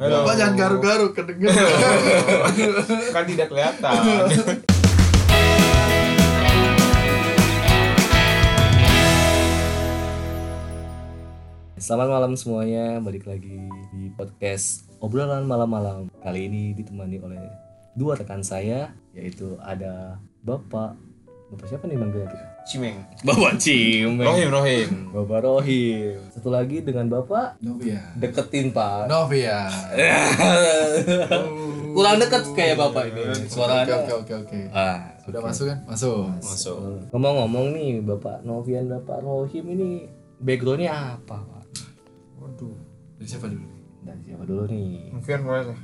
Halo. Bapak jangan garuk-garuk kedengeran. kan tidak kelihatan. Selamat malam semuanya, balik lagi di podcast obrolan malam-malam. Kali ini ditemani oleh dua rekan saya, yaitu ada Bapak Bapak siapa nih manggilnya kita? Cimeng. Bapak Cim. Rohim, Rohim. Bapak Rohim. Satu lagi dengan Bapak Novia. deketin Pak. Novia. Kurang deket kayak Bapak ini. Oke Suaranya. oke oke oke. Ah, Sudah masuk kan? Masuk. Masuk. ngomong-ngomong nih Bapak Novian Bapak Rohim ini backgroundnya apa Pak? Waduh. Dari siapa dulu? Dari siapa dulu nih? Mungkin boleh lah.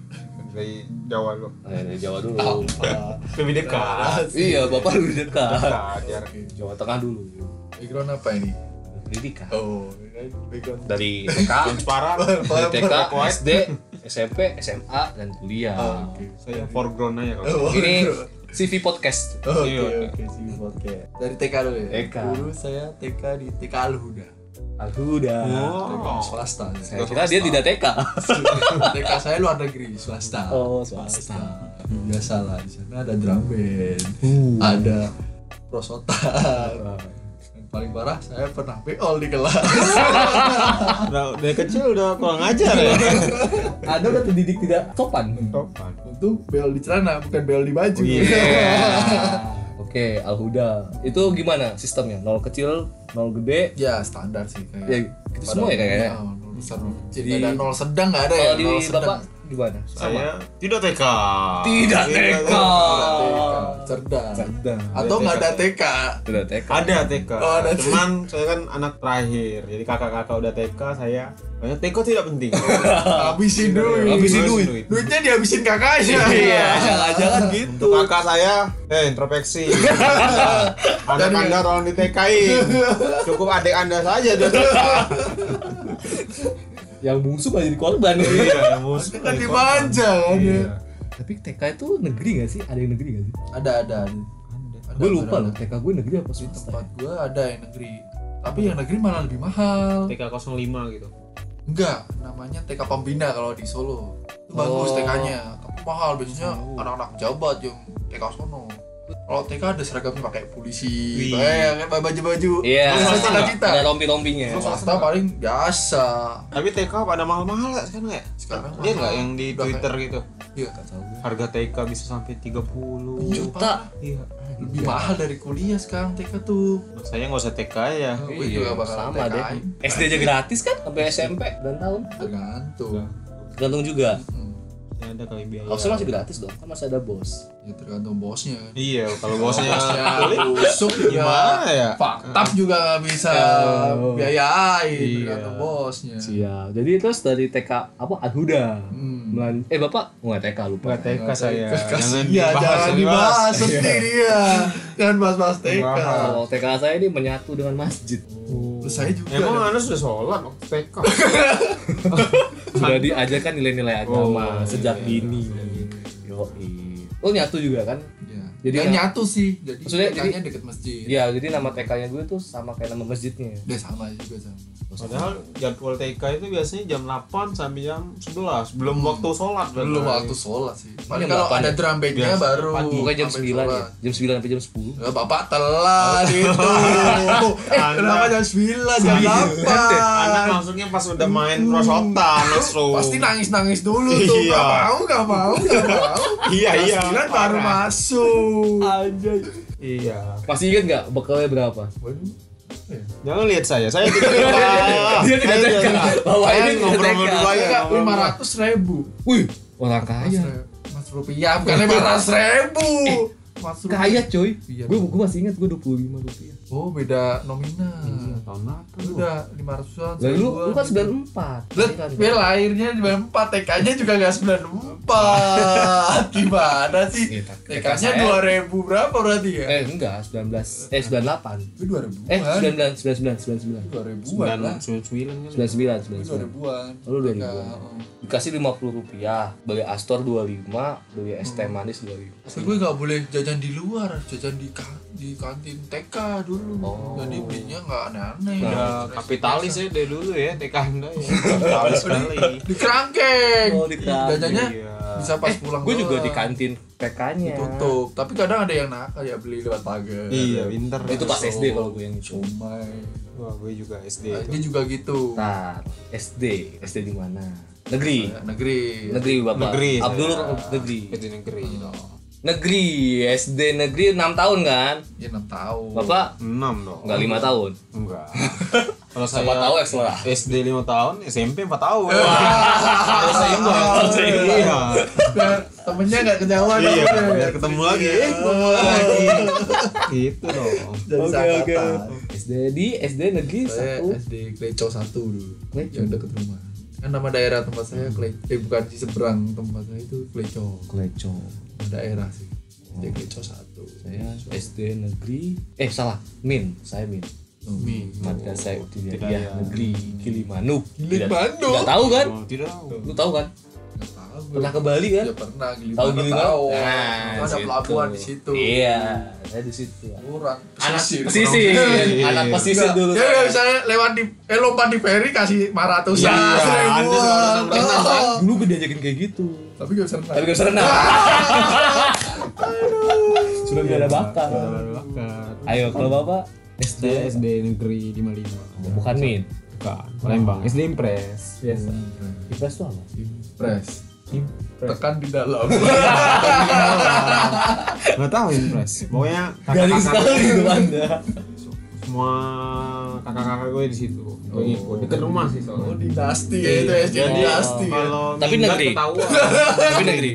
Dari Jawa lo. Eh, dari Jawa dulu. Lebih dekat. iya, Bapak lebih dekat. Dekat jarak. Jawa Tengah dulu. Background apa ini? Pendidikan. Oh, background. Dari TK, Transparan. dari TK, SD, SMP, SMA, dan kuliah. Oh, oke. Saya foreground aja kalau. Oh, Ini CV podcast. Oke Iya. oke sih podcast. Dari TK dulu ya. TK. Dulu saya TK di TK Alhuda. Alhuda. Oh. swasta. Saya kira dia tidak TK. TK saya luar negeri swasta. Oh, swasta. Biasa lah di sana ada drum band, ada prosotan. Dan paling parah saya pernah beol di kelas. Udah, dari kecil udah kurang ajar ya. Anda udah terdidik tidak sopan. Topan. Untuk beol di celana bukan beol di baju. Oke, Alhuda. Itu gimana sistemnya? Nol kecil, nol gede. ya standar sih kayak. Ya, gitu semua ya kayaknya. Oh, nol besar nol kecil. Di- Nggak ada nol sedang nggak ada ya. Nol sedang. Bapak gimana? Saya tidak TK. Tidak TK. Cerdas. Cerdas. Atau nggak ada TK. Tidak TK. Ada TK. Oh, ada Cuman saya kan anak terakhir. Jadi kakak-kakak udah TK, saya banyak TK tidak penting. Habisin duit. Habisin duit. Duitnya dihabisin kakaknya. Iya, jangan-jangan gitu. Kakak saya, eh introspeksi. anak anda tolong di TK-in. Cukup adik anda saja. Yang bungsu malah jadi korban. Iya, mus. Kan dimanja kan ya. Iya. Tapi TK itu negeri gak sih? Ada yang negeri gak sih? Ada ada. ada. Ada, Gue lupa loh, TK gue negeri apa swasta? tempat gua ada yang negeri. Tapi yang negeri malah lebih mahal. TK 05 gitu. Enggak, namanya TK Pembina kalau di Solo. Itu bagus Oh. TK-nya. Tapi mahal biasanya anak-anak jabat yang TK sono. Kalau TK ada seragamnya pakai polisi, kayak baju-baju. Iya, Terus cita-cita. ada rompi-rompinya. Terus swasta paling biasa. Tapi TK pada mahal-mahal ya sekarang ya? Sekarang Dia nggak yang di Udah Twitter gitu? Iya. Harga TK bisa sampai 30 Juta. Iya. Lebih mahal dari kuliah sekarang TK tuh. Saya nggak usah TK ya. Gue juga bakal sama deh. SD aja gratis kan sampai SMP dan tahun. Tergantung. Tergantung juga. Hmm. Ya ada kali biaya. Harusnya masih gratis dong, kan masih ada bos. Ya tergantung bosnya. Iya, kalau bosnya Ya, busuk juga. gimana ya? Faktab juga bisa Oh. biayain Iya. tergantung bosnya. Siap. Jadi terus dari TK apa Alhuda. Hmm. Melan- eh Bapak nggak TK lupa. Nggak TK saya. Kasihan, dibahas, jangan dibahas sedih dia. Jangan bahas-bahas TK. Kalau TK saya ini menyatu dengan masjid. Terus saya juga. Emang ada- anda sudah sholat waktu TK? Sudah diajarkan nilai-nilai agama Oh, sejak iya. dini. Yo, Oh nyatu juga kan? Ya. Jadi Jadi nggak- nyatu sih. Jadi Maksudnya TK-nya deket masjid. Iya, jadi nama TK-nya gue tuh sama kayak nama masjidnya. Dia sama juga sama. Padahal jadwal TK itu biasanya jam 8 sampai jam 11 Belum waktu sholat. Belum waktu sholat sih. Paling kalau ada ya? drum bandnya baru. pagi. Pokoknya jam sampai 9 ya. Jam 9 sampai jam 10. Ya, bapak telat itu. eh, kenapa jam 9 jam 8? Anak masuknya pas udah main prosotan langsung. Pasti nangis-nangis dulu tuh. Iya. Gak mau, gak mau, gak mau. Iya, Jam iya. 9 baru masuk. Anjay. Iya. Masih inget nggak bekalnya berapa? Waduh. Jangan lihat saya, saya tidak TK. Dia tidak Saya TK. Bahwa Saya ini tidak ngobrol berdua ya. Lima ratus ribu. Wih, orang Mas, kaya. re- mas rupiah, bukan lima ratus ribu. Mas rupiah. Kaya coy. Iya. Gue gue masih ingat gue 25 rupiah. Oh, beda nominal. Tahun apa? Udah lima ratusan. Lalu lu, lu kan seribuan. 94. Lah, Iya kan? Bel lahirnya 94, TK-nya juga nggak 94. Gimana sih? Iya, tak- TK-nya saya- 2000 berapa berarti ya? Eh enggak, 19 eh 98. Itu 2000 Eh 99 99 99. 2000-an lah. 99 kan? 99 Itu 99. 2000-an. Oh, lu TK, 2000-an. oh. Dikasih 50 rupiah, beli Astor 25, beli es teh manis 25. Tapi gue gak boleh jajan jajan di luar jajan di ka- di kantin TK dulu. Oh. jadi belinya nggak aneh-aneh. Ya, kapitalis ya dari dulu ya TK Anda ya. Kapitalis sekali. di kerangkeng. Oh, di kerangkeng. jajannya Iya. bisa pas pulang gue juga di kantin PK-nya tutup tapi kadang ada yang nakal ya beli lewat pagar. Iya, pinter. itu pas SD kalau gue yang itu. Somai. Wah, gue juga SD Nah, ini juga gitu. Ntar, SD SD di mana? Negeri. Negeri. Negeri bapak. Negeri. Abdul negeri. SD negeri. Negeri SD negeri 6 tahun kan ya enam tahun bapak 6 dong. enggak lima tahun Enggak. Kalau saya tahu ekstra SD 5 tahun, SMP 4 tahun. Kalau seimbang. Iya. temennya nggak kejauhan Iya, biar ketemu lagi. Eh, ketemu lagi. Gitu dong. Jadi seangkatan. SD di SD negeri saya satu SD Kleco satu dulu Kleco. yang dekat rumah kan nama daerah tempat saya Kle eh bukan di seberang tempat saya itu Kleco Kleco daerah sih SD Kleco satu saya SD negeri eh salah Min saya Min Mi. Madrasah Tidak Ibtidaiyah ya. Negeri Gilimanuk Gilimanuk? Tidak tahu kan? Oh, tidak tahu. Lu tahu kan? Pernah ke Bali kan? ya pernah Tahu Gilimanuk tahu Nah, ada pelabuhan di situ Iya, saya di situ. kurang Anak pesisir. pesisir, Iya. anak pesisir dulu. Ya ya misalnya lewat di eh lompat di ferry kasih 500 Iya, Anda sekarang renang, Dulu gue diajakin kayak gitu. Tapi gak bisa renang. Tapi gak bisa renang. Sudah gak ada bakat. Bakat. Ayo, kalau bapak SD SD negeri 55. bukan Min. Bukan. Palembang. SD Impres. Biasa. Impres tuh apa? Press. Impres. Tekan di dalam. Enggak tahu Impres. Pokoknya Garing sekali itu Anda. semua kakak-kakak gue di situ. Gue ngikut. Dekat rumah sih Oh soalnya. dinasti ya itu SD Oh. dinasti. ya. Kalau Tapi negeri. Tapi negeri.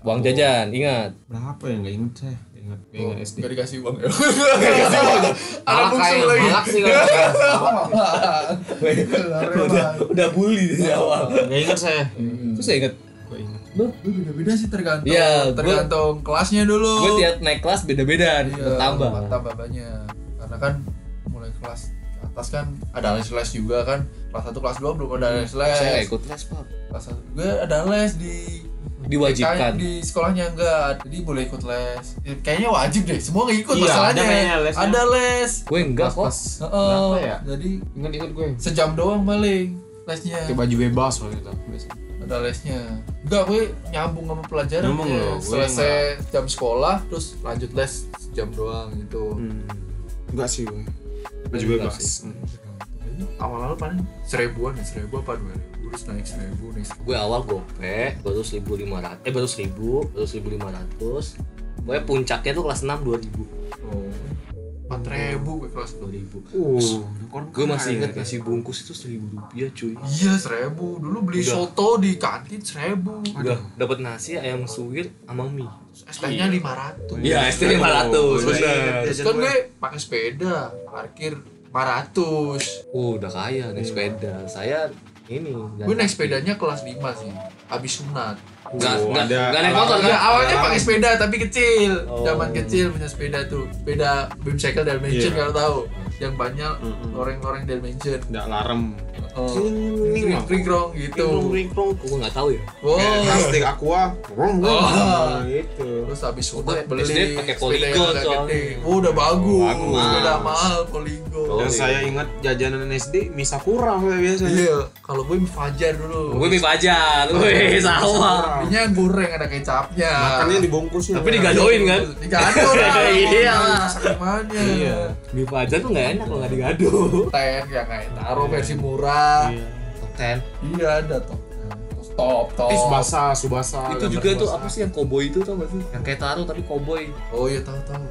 Uang jajan, ingat. Berapa ya? Enggak inget saya. Ingat, Nggak ingat SD. Gak dikasih uang ya. Gak dikasih uang. Malak bungsu lagi. malak sih kalau udah udah bully dari awal. Enggak inget saya. Terus saya ingat, Gue inget. Lu beda-beda sih tergantung gua- tergantung kelasnya dulu. gue tiap naik kelas beda-beda, Iya, bertambah. bertambah banyak. Karena kan mulai kelas ke atas kan ada les les juga kan. Kelas 1 kelas 2 belum ada les les. Saya ikut les pak. Kelas 1 gue ada les di Diwajibkan. Di sekolahnya enggak. Jadi boleh ikut les. Ya, Kayaknya wajib deh. Semua nggak ikut Iya, masalahnya. ada. Ada les. Gue enggak kok. Heeh. berapa ya? Jadi Ingat-ingat gue. sejam doang paling lesnya. Pakai baju bebas waktu itu. Ada lesnya enggak gue nyambung sama pelajaran Nyambung ya. loh, gue selesai jam sekolah terus lanjut les sejam doang gitu Hmm. Enggak sih gue. Baju Enggak bebas. sih. Hmm. awal-awal paling seribuan ya seribu apa dua ribu terus naik seribu naik seribu. Gue awal gope, baru seribu lima ratus, eh baru seribu, baru seribu lima ratus. Pokoknya puncaknya tuh kelas enam dua ribu. oh empat ribu gue kelas Dua ribu. Uh, Gue masih ingat nasi bungkus itu seribu rupiah cuy. iya seribu dulu beli Udah. soto di kantin seribu Udah dapat nasi ayam suwir sama mie. es tehnya lima ratus Iya, ST lima ratus, Oh, bener. terus kan gue pakai sepeda parkir lima ratus Oh, udah kaya naik sepeda. Saya ini. gue naik sepedanya kelas lima sih habis sunat Enggak, Oh, enggak, ada- enggak naik motor Ya, kan? awalnya pakai sepeda tapi kecil. Oh. Zaman kecil punya sepeda tuh. Sepeda beam cycle dimension Iya. kalau tahu. Yang banyak orang-orang dimension. Enggak larem. Oh. Kring, Kring krong gitu. ringkrong. Gue nggak tahu ya. Oh. Kayak plastik aqua. Rong, rong. Oh. Nah, gitu. Terus habis sunat beli pakai yang agak soalnya. Oh, udah bagus. Bagus. Sepeda mahal Polygon. Oh, Yang iya. saya ingat jajanan SD mie sakura saya biasa. Iya, kalau gue mie fajar dulu. Gue mie pajar, gue sama. Minyak goreng ada kecapnya. Makannya dibungkusnya. Tapi digadoin kan? Digado lah. Iya. Gimana? Iya. Mie pajar tuh nggak enak kalau nggak digado. Ten yang kayak taruh versi murah. Iya. Top ten. Iya ada top. Top top. Eh, subasa, subasa. Itu juga tuh apa sih yang koboi itu tau gak sih? Yang kayak taruh tapi koboi. Oh iya tahu tahu.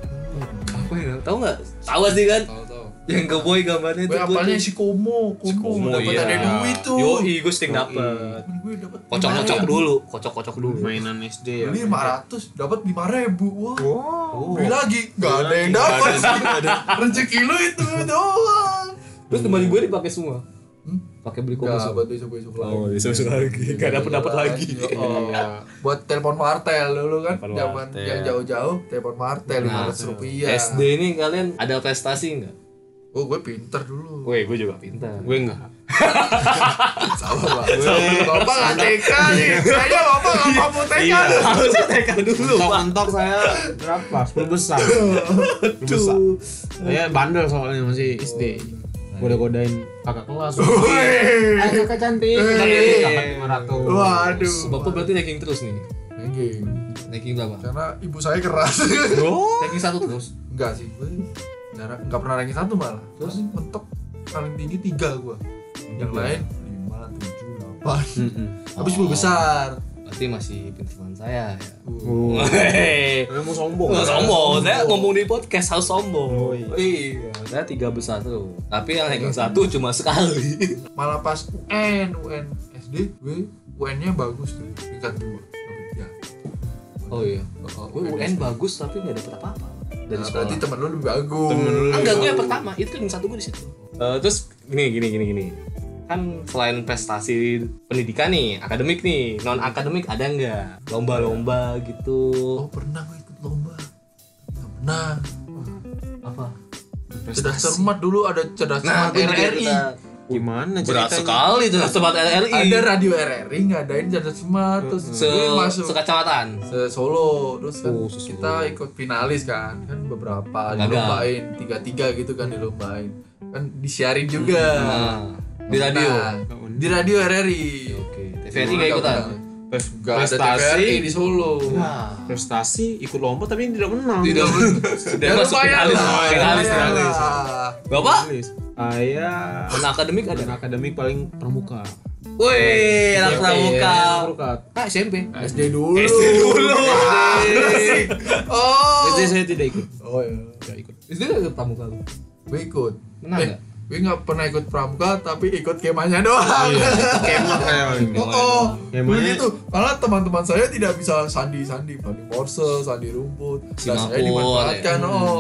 Apa ya? Tahu nggak? Tahu sih kan? Tahu. Yang koboi gambarnya itu. Gue apalnya si Komo, Si Komo, Komo, dapat iya. ada duit tuh. Yoi, gue sering Yoi. dapet. Temen gue dapat Kocok-kocok dulu, kocok-kocok dulu. mainan SD ya. Beli 500, dapat 5000. Wah. Wow. Beli lagi, gak ada yang dapat. ada. Rezeki lu itu doang. Terus kembali gue dipakai semua. Hmm? Pakai beli komo Gak, semua. buat besok-besok lagi. Oh, besok-besok lagi. Gak dapet dapet lagi. Oh. Iya. Buat telepon martel dulu kan, zaman yang jauh-jauh, telepon martel Nah, 500 rupiah. SD ini kalian ada prestasi nggak? Oh, gue pinter dulu. Gue, gue juga pintar. Gue enggak. Sabar pak. Bapak nggak TK nih. Kayaknya bapak nggak mampu TK. Iya. Harusnya TK dulu, mentok saya berapa? 10 besar. 10 besar. Saya bandel soalnya masih SD. Goda-godain kakak kelas. Ayo kakak cantik. Wih. Dapat 500. Waduh. Bapak berarti ranking terus nih. Ranking. Ranking berapa? Karena ibu saya keras. Oh. Ranking satu terus. Enggak sih, jarang nggak pernah ranking satu malah. Terus mentok paling tinggi tiga gue. Yang Tiga. lain lima, tujuh, delapan. Habis sepuluh besar. Berarti masih pinteran saya ya. Oh. Hehehe. Kamu sombong. Nggak sombong, saya ngomong di podcast harus sombong. Oh, iya. iya, saya tiga besar tuh. Tapi yang ranking satu cuma sekali. Malah pas UN, UN SD, gue UN-nya bagus tuh, tingkat dua. Dapet tiga. Oh iya. Oh, Gue UN bagus tapi nggak dapet apa-apa dari Nah, sekolah. berarti temen lu lebih bagus. Temen lu. Enggak, gue yang pertama. Itu ranking satu gue di situ. Eh, terus gini, gini, gini, gini. Kan selain prestasi pendidikan nih, akademik nih, non akademik ada nggak lomba-lomba gitu? Oh pernah gue ikut lomba. Nggak pernah. Apa? Cerdas cermat dulu ada cerdas Nah, cermat RRI. Gimana Berat ceritanya? sekali tuh tempat RRI. Ada radio RRI ngadain cerdas cermat terus se gue masuk sekacamatan. se Solo terus kan Oh, kita ikut finalis kan kan beberapa Gagal. dilombain tiga tiga gitu kan dilombain kan disiarin juga Nah, di radio. Nah, di radio RRI Oke, TVRI nggak ikutan. Pres- Gak ada TVRI di Solo Wah. prestasi ikut lomba tapi tidak menang. Tidak sudah Ya, masuk finalis, lah, finalis, lumayan finalis. Bapak? Saya Non akademik ada. dan akademik paling pramuka. Wih, anak SMP, pramuka. Pramuka. Ah, SMP. SD dulu SD dulu. oh SD saya tidak ikut. oh iya Tidak ikut. SD ikut pramuka lu? gue ikut Menang eh, nggak? Gue nggak pernah ikut pramuka tapi ikut kemahnya doang Iya, kemah paling. Oh, oh. Kemahnya- begitu. Karena teman-teman saya tidak bisa sandi-sandi, sandi morse, sandi rumput. Nah, saya dimanfaatkan. ya. Oh,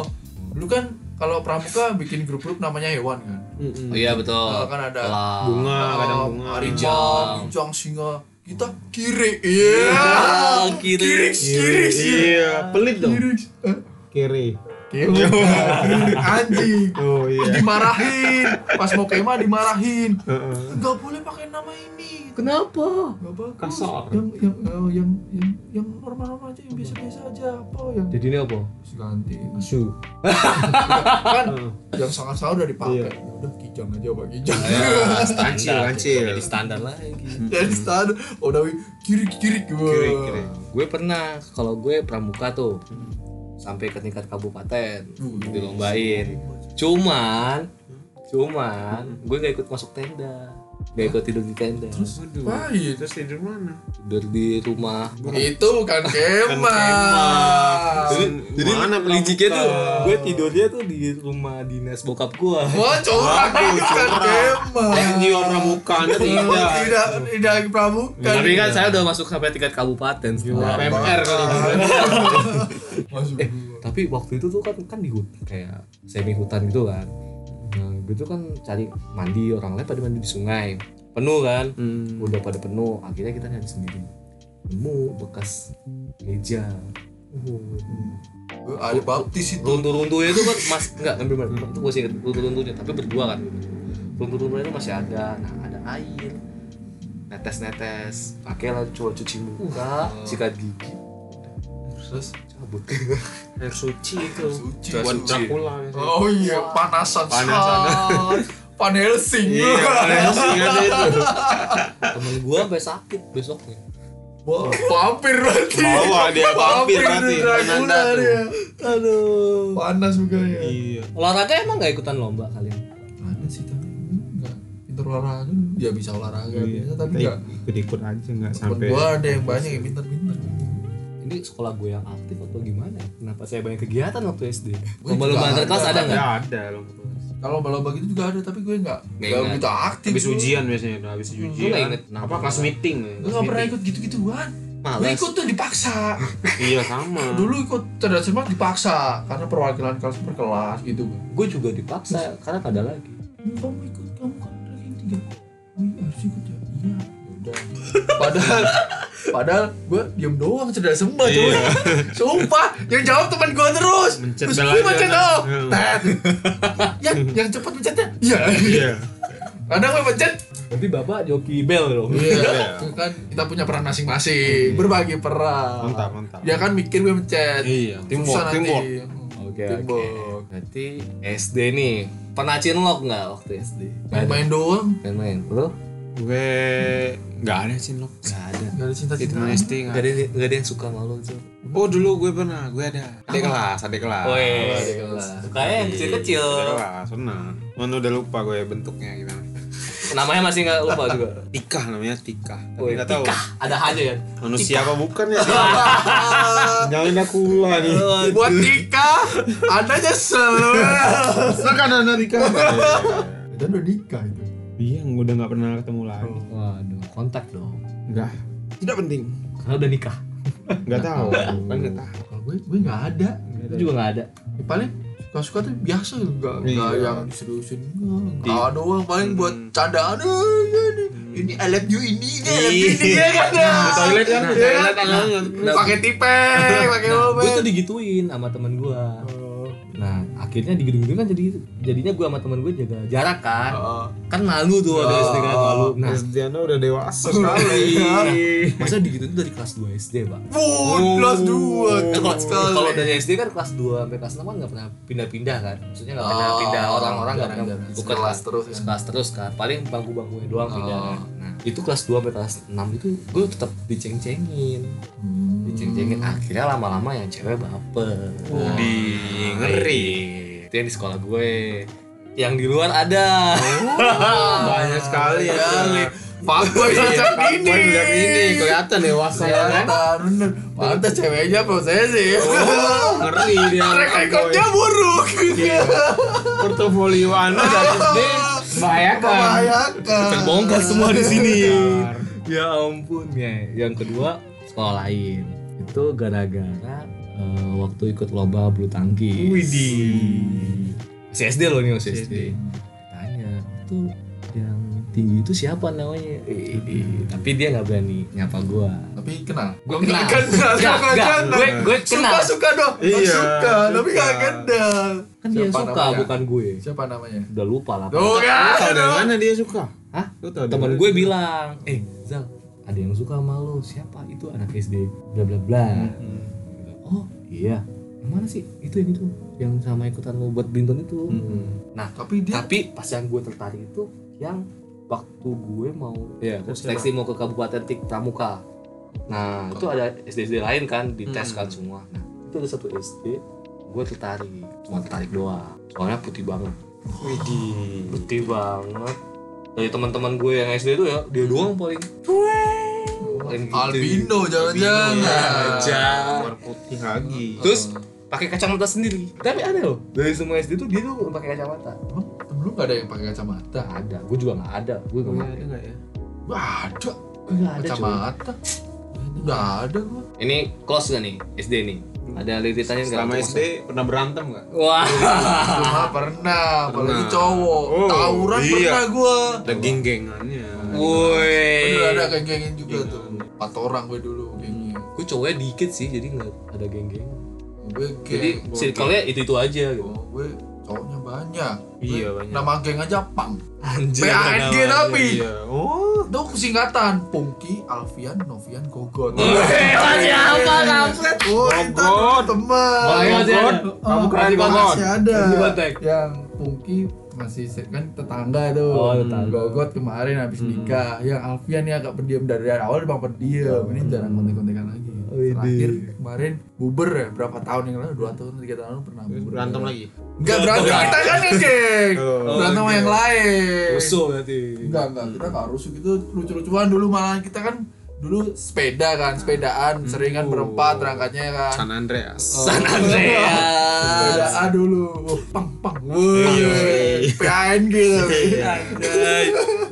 dulu kan kalau pramuka bikin grup-grup namanya hewan kan. Oh iya betul. Nah, kan ada Elang. bunga, kadang Oh, bunga. harimau, kijang, singa. Kita kiri, iya. Ah, kiri. kiri, kiri, Iya, pelit dong. kiri. Kiri. Kiri, anjing. Oh iya. Dimarahin, pas mau kemah dimarahin. Heeh. Enggak boleh pakai nama ini. Kenapa? Enggak bagus. Kasar. Yang yang oh, yang yang yang normal-normal aja, yang biasa-biasa aja. Apa yang Jadi ini apa? Ganti Su. kan yang sangat-sangat udah dipakai Iya. ya udah kijang aja pak kijang Ya, Kancil, standar. kancil. Jadi standar lagi. jadi standar udah wi- kiri kiri gue Kiri, kiri. Gue pernah kalau gue pramuka tuh sampai ke tingkat kabupaten dilombain. Cuman, cuman gue gak ikut masuk tenda, gak ikut tidur di tenda. Waduh. Pahit. Terus tidur mana? tidur di rumah. itu bukan kemah Jadi Mana liciknya tuh, pramuka? gue tidurnya tuh di rumah dinas bokap gue. wah corak Waduh, itu kan corak. kemah Yang jiwa pramuka Anda Oh, tidak. tidak tidak pramuka Tapi kan saya udah masuk sampai tingkat kabupaten. Setelah- PMR kali itu. masuk Eh, tapi waktu itu tuh kan kan di hutan kayak semi hutan gitu kan. Gue tuh kan cari mandi orang lain pada mandi di sungai. Penuh kan? Hmm. Udah pada penuh. Akhirnya kita nyari sendiri. Nemu bekas meja. Gue ada baptis itu Runtuh-runtuhnya itu kan mas enggak ngambil mana? Itu gue sih runtuh-runtuhnya tapi berdua kan. Runtuh-runtuhnya itu masih ada. Nah, ada air. Netes-netes. Pakailah coba cuci muka, sikat gigi, terus cabut. Air suci itu. suci Buat suci. Dracula. biasanya. oh iya panasan Panasan. Pan Helsing Iya, paling aja itu. Temen gua sampai sakit besoknya. Wah, vampir berarti. Bawa dia vampir berarti. Dracula tuh. dia. Aduh. Panas mukanya. Iya. Olahraga emang gak ikutan lomba kalian? Ada sih tapi enggak pintar olahraga. Ya bisa olahraga Iya. biasa tapi enggak. ikut-ikut aja nggak Temen sampai. gua ada yang banyak yang pintar-pintar. Ini sekolah gue yang aktif atau gimana? ya? Kenapa saya banyak kegiatan waktu SD? Gue Lomba-lomba antar kelas ada. ada Ya nggak? ada loh. Kalau lomba gitu juga ada tapi gue enggak. Nggak Enggak ingat. begitu aktif. Habis ujian biasanya udah habis Lu ujian. nggak inget? Apa kelas meeting? Gue enggak pernah ikut gitu-gituan. Gue Males. ikut tuh dipaksa. Iya sama. Dulu ikut cerdas cermat dipaksa karena perwakilan kelas per kelas gitu. Gue juga dipaksa karena nggak ada lagi. Kamu ikut, kamu kan ranking tiga. Oh iya harus ikut ya. Iya. Udah. Padahal Padahal gue diem doang cerdas sembah coy. Iya. Sumpah, yang jawab teman gue terus. Mencet terus gue mencet oh. Hmm. Tet. yang yang cepet mencetnya. Iya. Iya. kadang gue pencet Berarti bapak joki bel dong. iya itu kan kita punya peran masing-masing berbagi peran Mantap, mantap. dia kan mikir gue pencet Iya, teamwork, nanti. teamwork. Oke oke. Teamwork. Berarti SD nih. Pernah cinlok nggak waktu SD? main-main doang Main-main. Lo? Gue nggak ada cinlok. Nggak ada. gak ada Di cinta-cinta teman SD nggak Gak ada. ada, gak ada yang suka sama lo tuh. Oh dulu gue pernah, gue ada. Adik kelas, adik kelas. Woi, kelas. sukanya yang kecil-kecil. Adik kelas, pernah. Mana udah lupa gue bentuknya gimana. Namanya masih nggak lupa juga. Tika namanya Tika. Tapi Woi, nggak tahu. Tika. Ada aja ya. Manusia apa bukan ya? Jangan aku lah nih. buat Tika anda nyesel Kan ada Tika. dan udah nikah Iya, udah nggak pernah ketemu lagi. Waduh, kontak dong. Enggak. Tidak penting. Karena udah nikah. Nggak tahu. Kan nggak tahu. kalau gue gue nggak ada Itu juga nggak ada. Ya, paling suka suka tuh biasa gitu nggak nggak Iya. yang seriusin nggak doang paling buat candaan "Eh, iya nih. ini I love you ini ini I love you ini ya kan ya toilet kan? Toilet kan? pakai tipeng pakai Nah, gue mobil tuh digituin sama temen gue. Nah, akhirnya digituin kan jadi jadinya gue sama temen gue jaga jarak kan. Kan malu tuh ada SD kan malu. Nah, Anda udah dewasa sekali. masa digituin tuh dari kelas 2 SD, Pak. Wuh, kelas dua Kan kalau cepat sekali kalau dari SD kan kelas 2 sampai kelas 6 kan nggak pernah pindah-pindah kan. Maksudnya pernah Oh, pindah orang-orang nggak pernah bukan Sekelas terus kan? Sekelas terus kan. Paling bangku-bangkunya doang pindah. Oh. Nah, itu kelas 2 sampai kelas 6 itu gue tetap diceng-cengin. Diceng-cengin akhirnya lama-lama yang cewek baper. Di ngeri. Itu yang di sekolah gue. Yang di luar ada. Banyak sekali ya. Fuckboy sejak ini sejak ini kelihatan dewasa ya kan? Bener ceweknya posesif Oh, ngeri dia. Track recordnya buruk Iya. Portofolio Anda dari membahayakan. Membahayakan Terbongkar semua di sini. Ya ampun ya. Yang kedua sekolah lain. Itu gara-gara eh, waktu ikut lomba bulu tangkis. Widih. Masih SD loh nih masih SD. SD. Tanya itu yang tinggi itu siapa namanya? Eh, eh, tapi dia nggak berani nyapa gua. Tapi kenal Gue kenal. kenal Nggak, nggak nggak. kenal. Gue gue kenal. Suka-suka dong Iya, Suka Tapi suka. gak kenal Kan dia Siapa suka namanya? bukan gue. Siapa namanya? Udah lupa lah. Tuh kan dari mana dia suka? Hah? Mana gue bilang, eh Zal, ada yang suka sama lo. Siapa? Itu anak SD. Bla bla bla. Hmm. Oh iya. Yang mana sih? Itu yang itu. Yang sama ikutan lo buat binton itu. Hmm. Nah, Tapi dia tapi pas yang gue tertarik itu yang waktu gue mau ya Terus seleksi mau ke Kabupaten Tik Pramuka. Nah, itu ada SD-SD lain kan dites kan semua. Nah, itu ada satu SD gue tertarik, cuma tertarik doang. Soalnya putih banget. Widih. putih banget dari teman-teman gue yang SD itu ya dia doang paling paling gitu. Albino jangan-jangan aja Warna putih lagi. terus pakai kacamata sendiri tapi ada loh dari semua SD tuh dia tuh pakai kacamata Emang temen lu gak ada yang pakai kacamata? Gak ada. Gue juga nggak ada. Gue nggak pakai. ada nggak ya? Wah, ada. Nggak ada Kacamata. Udah ada gua. Ini close gak nih SD nih? Ada liritannya nggak? Selama untuk SD pernah berantem nggak? wah. Cuma pernah, apalagi Pernah. cowok. Oh, Tawuran iya. pernah gua. Ada geng-gengannya. woi. Dulu ada kayak gengin juga tuh. Empat orang gue dulu gengnya. Gue cowoknya dikit sih jadi nggak ada geng-geng. Gue geng jadi gua circle-nya itu itu aja gitu. Geng. Oh, gue banyak. Iya, banyak. Nama geng aja Pang. Anjir PANG tapi. Iya. Oh. Itu singkatan Pungki, Alfian, Novian, Gogot siapa kampret Oh, itu Gogot. teman Masih ada. Kamu Oh, keren, masih Gogot. Masih ada. Masih. Yang Pungki masih kan tetangga tuh. Oh, tetangga. Gogot kemarin habis nikah. Yang Alfian nih agak pendiam dari awal dia bang pendiam. Ini jarang kontek-kontekan lagi Terakhir kemarin buber ya berapa tahun yang lalu? Dua tahun tiga tahun lalu pernah buber. Berantem lagi. Enggak berantem kita kan nih geng. Oh, Berantem sama yang lain. Rusuh berarti. Enggak, enggak, kita nggak rusuh. Gitu lucu-lucuan dulu malah kita kan dulu sepeda kan, sepedaan sering kan berempat berangkatnya kan. San Andreas. San Andreas. Sepedaan dulu. Oh, pang pang. Iya. Woi, PANG tapi.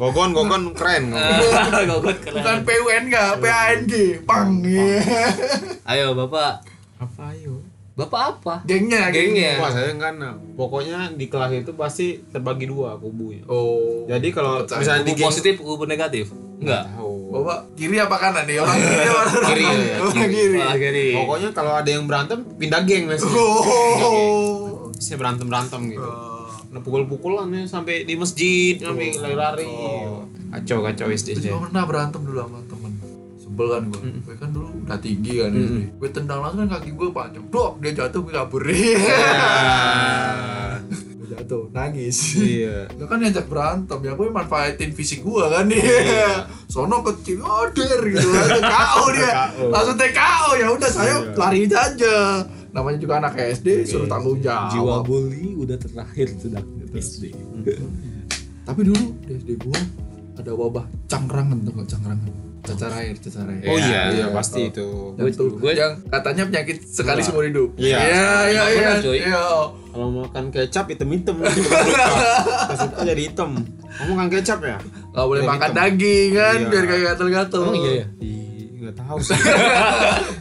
Gogon, gogon keren. Gogon. Keren. Bukan PUN enggak, PANG. Pang. Iya. Ayo Bapak. Apa ayo? Bapak apa? Gengnya, Gengnya. Wah saya nah. Pokoknya di kelas itu pasti terbagi dua kubunya. Oh. Jadi kalau misalnya di geng positif, kubu negatif? Enggak. tahu. Bapak kiri apa kanan nih? Orang kiri apa orang Kiri, ya, Oh, kiri. kiri. Malah kiri. Pokoknya kalau ada yang berantem pindah geng mas. Oh. Saya berantem berantem gitu. Oh. Ada pukul-pukulan ya sampai di masjid sampai lari-lari. Kacau kacau SD Gue pernah berantem dulu sama temen sebel kan gue gue kan dulu udah tinggi kan gue tendang langsung kan kaki gue panjang dok dia jatuh gue kabur gue jatuh nangis. Iya. Dia kan ngajak berantem ya gue manfaatin fisik gue kan dia. Sono kecil oder gitu. Langsung KO dia. Langsung TKO ya udah saya lari aja. Namanya juga anak SD suruh tanggung jawab. Jiwa bully udah terakhir sudah SD. tapi dulu di SD gue ada wabah cangkrangan tuh nggak cangkrangan cacar air cacar air Oh iya, Iya, iya pasti itu. yang, tuh, gue- yang katanya penyakit sekali seumur hidup Iya. iya iya iya iya Kalau makan kecap bukan luka. Pas luka jadi hitam. Kamu makan kecap ya? nggak boleh Biar makan hitam. daging kan Iya. biar kayak gatel-gatel Emang iya ya? Nggak tahu sih.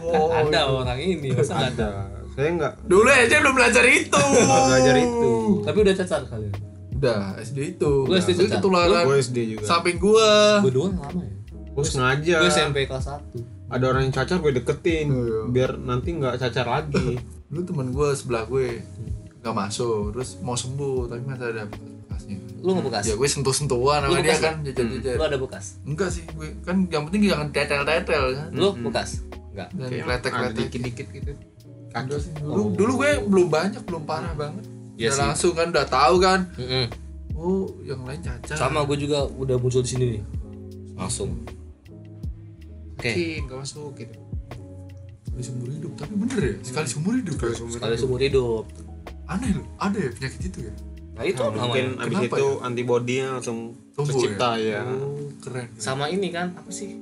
Oh, Ada orang ini, masa ada? Ada. Saya nggak dulu aja belum belajar itu belajar itu. Tapi udah cacar kalian. Udah SD itu Lu SD Itu ketularan Gue SD juga. samping gua Gue doang lama ya. Gue sengaja. Gue SMP kelas 1 Ada orang yang cacar gue deketin, Iya. biar nanti nggak cacar lagi. dulu temen gua sebelah gue nggak masuk terus mau sembuh tapi masih ada bekasnya Lu nggak bekas? ya gue sentuh-sentuhan Lu sama dia kan jajan-jajan Lu ada bekas? enggak sih gue kan yang penting jangan tetel-tetel kan Lu bekas? Enggak. dan kletek-kletek dikit-dikit gitu. Sih, dulu dulu gue belum banyak belum parah banget Iya udah sih. langsung kan udah tahu kan Mm-mm. oh yang lain cacat Sama gue juga udah muncul di sini nih. Langsung. Oke. Oke, nggak masuk gitu. sekali seumur hidup tapi bener ya sekali seumur hidup ya? Sekali seumur hidup. aneh loh ada ya penyakit itu ya Nah itu Mungkin namanya. abis itu antibodinya langsung Tumbuh tercipta ya. oh keren Sama ini kan apa sih?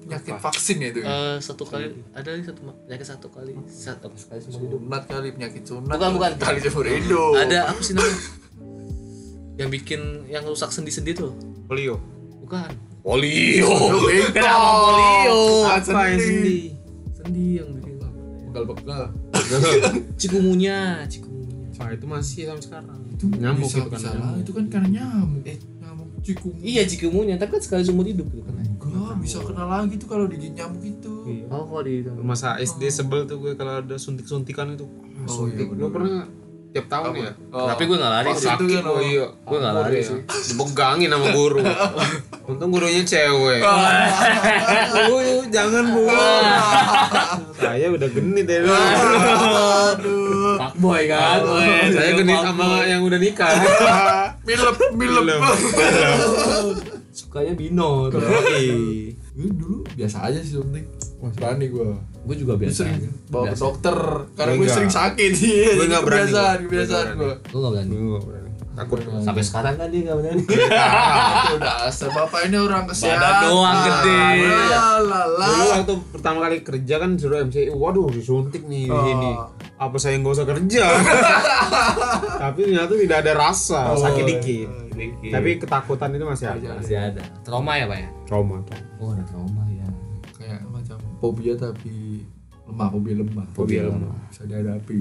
Penyakit vaksin ya itu ya Eh satu kali ada nih satu penyakit satu kali satu apa sekali seumur hidup. sunat kali penyakit sunat Bukan, bukan. sekali seumur hidup Ada apa sih namanya? Yang bikin yang rusak sendi-sendi tuh. Polio. Bukan. Polio. Kenapa polio? Apa yang sendi? Sendi yang bikin bekal-bekal cikumunya, cikumunya. Wah itu masih sampai sekarang. itu nyamuk bisa, itu kan. bisa itu kan karena nyamuk eh nyamuk cikum Iya cikumunya, tapi kan sekali seumur hidup gitu kan. Enggak bisa kena lagi tuh kalau digigit nyamuk itu Iya. Oh kok di Masa SD sebel tuh gue kalau ada suntik-suntikan itu. Oh, suntik. iya, Lu pernah tiap tahun ya? Oh. Tapi gue gak lari itu kan, oh iya. Gue nggak Ampun lari ya. sih. Dipegangin sama guru. Untung gurunya cewek. Bu, jangan bu. Saya udah genit ya. aduh Pak boy kan. Saya genit sama yang udah nikah. milep milep Sukanya bino. Yoi. Gue dulu biasa aja sih suntik Wah berani gue Gue juga biasa. sering bawa ke dokter Karena Gue sering sakit Iya, Gue nggak berani, Kebiasaan, gue. kebiasaan Gue gue nggak Gue gak berani. Gue nggak. Takut. Sampai sekarang kan dia gak berani. Udah asal bapak ini orang kesehatan Badan doang gede. Lala Dulu waktu pertama kali kerja kan suruh MCI, waduh disuntik nih di Oh. sini. Apa saya nggak usah kerja? Tapi ternyata tidak ada rasa, Oh. sakit dikit. Dikit. Tapi ketakutan itu masih ada. masih ada. Trauma ya pak ya? Trauma tuh. Oh ada trauma ya. Kayak macam fobia tapi lemah, fobia lemah Fobia lemah. Bisa dihadapi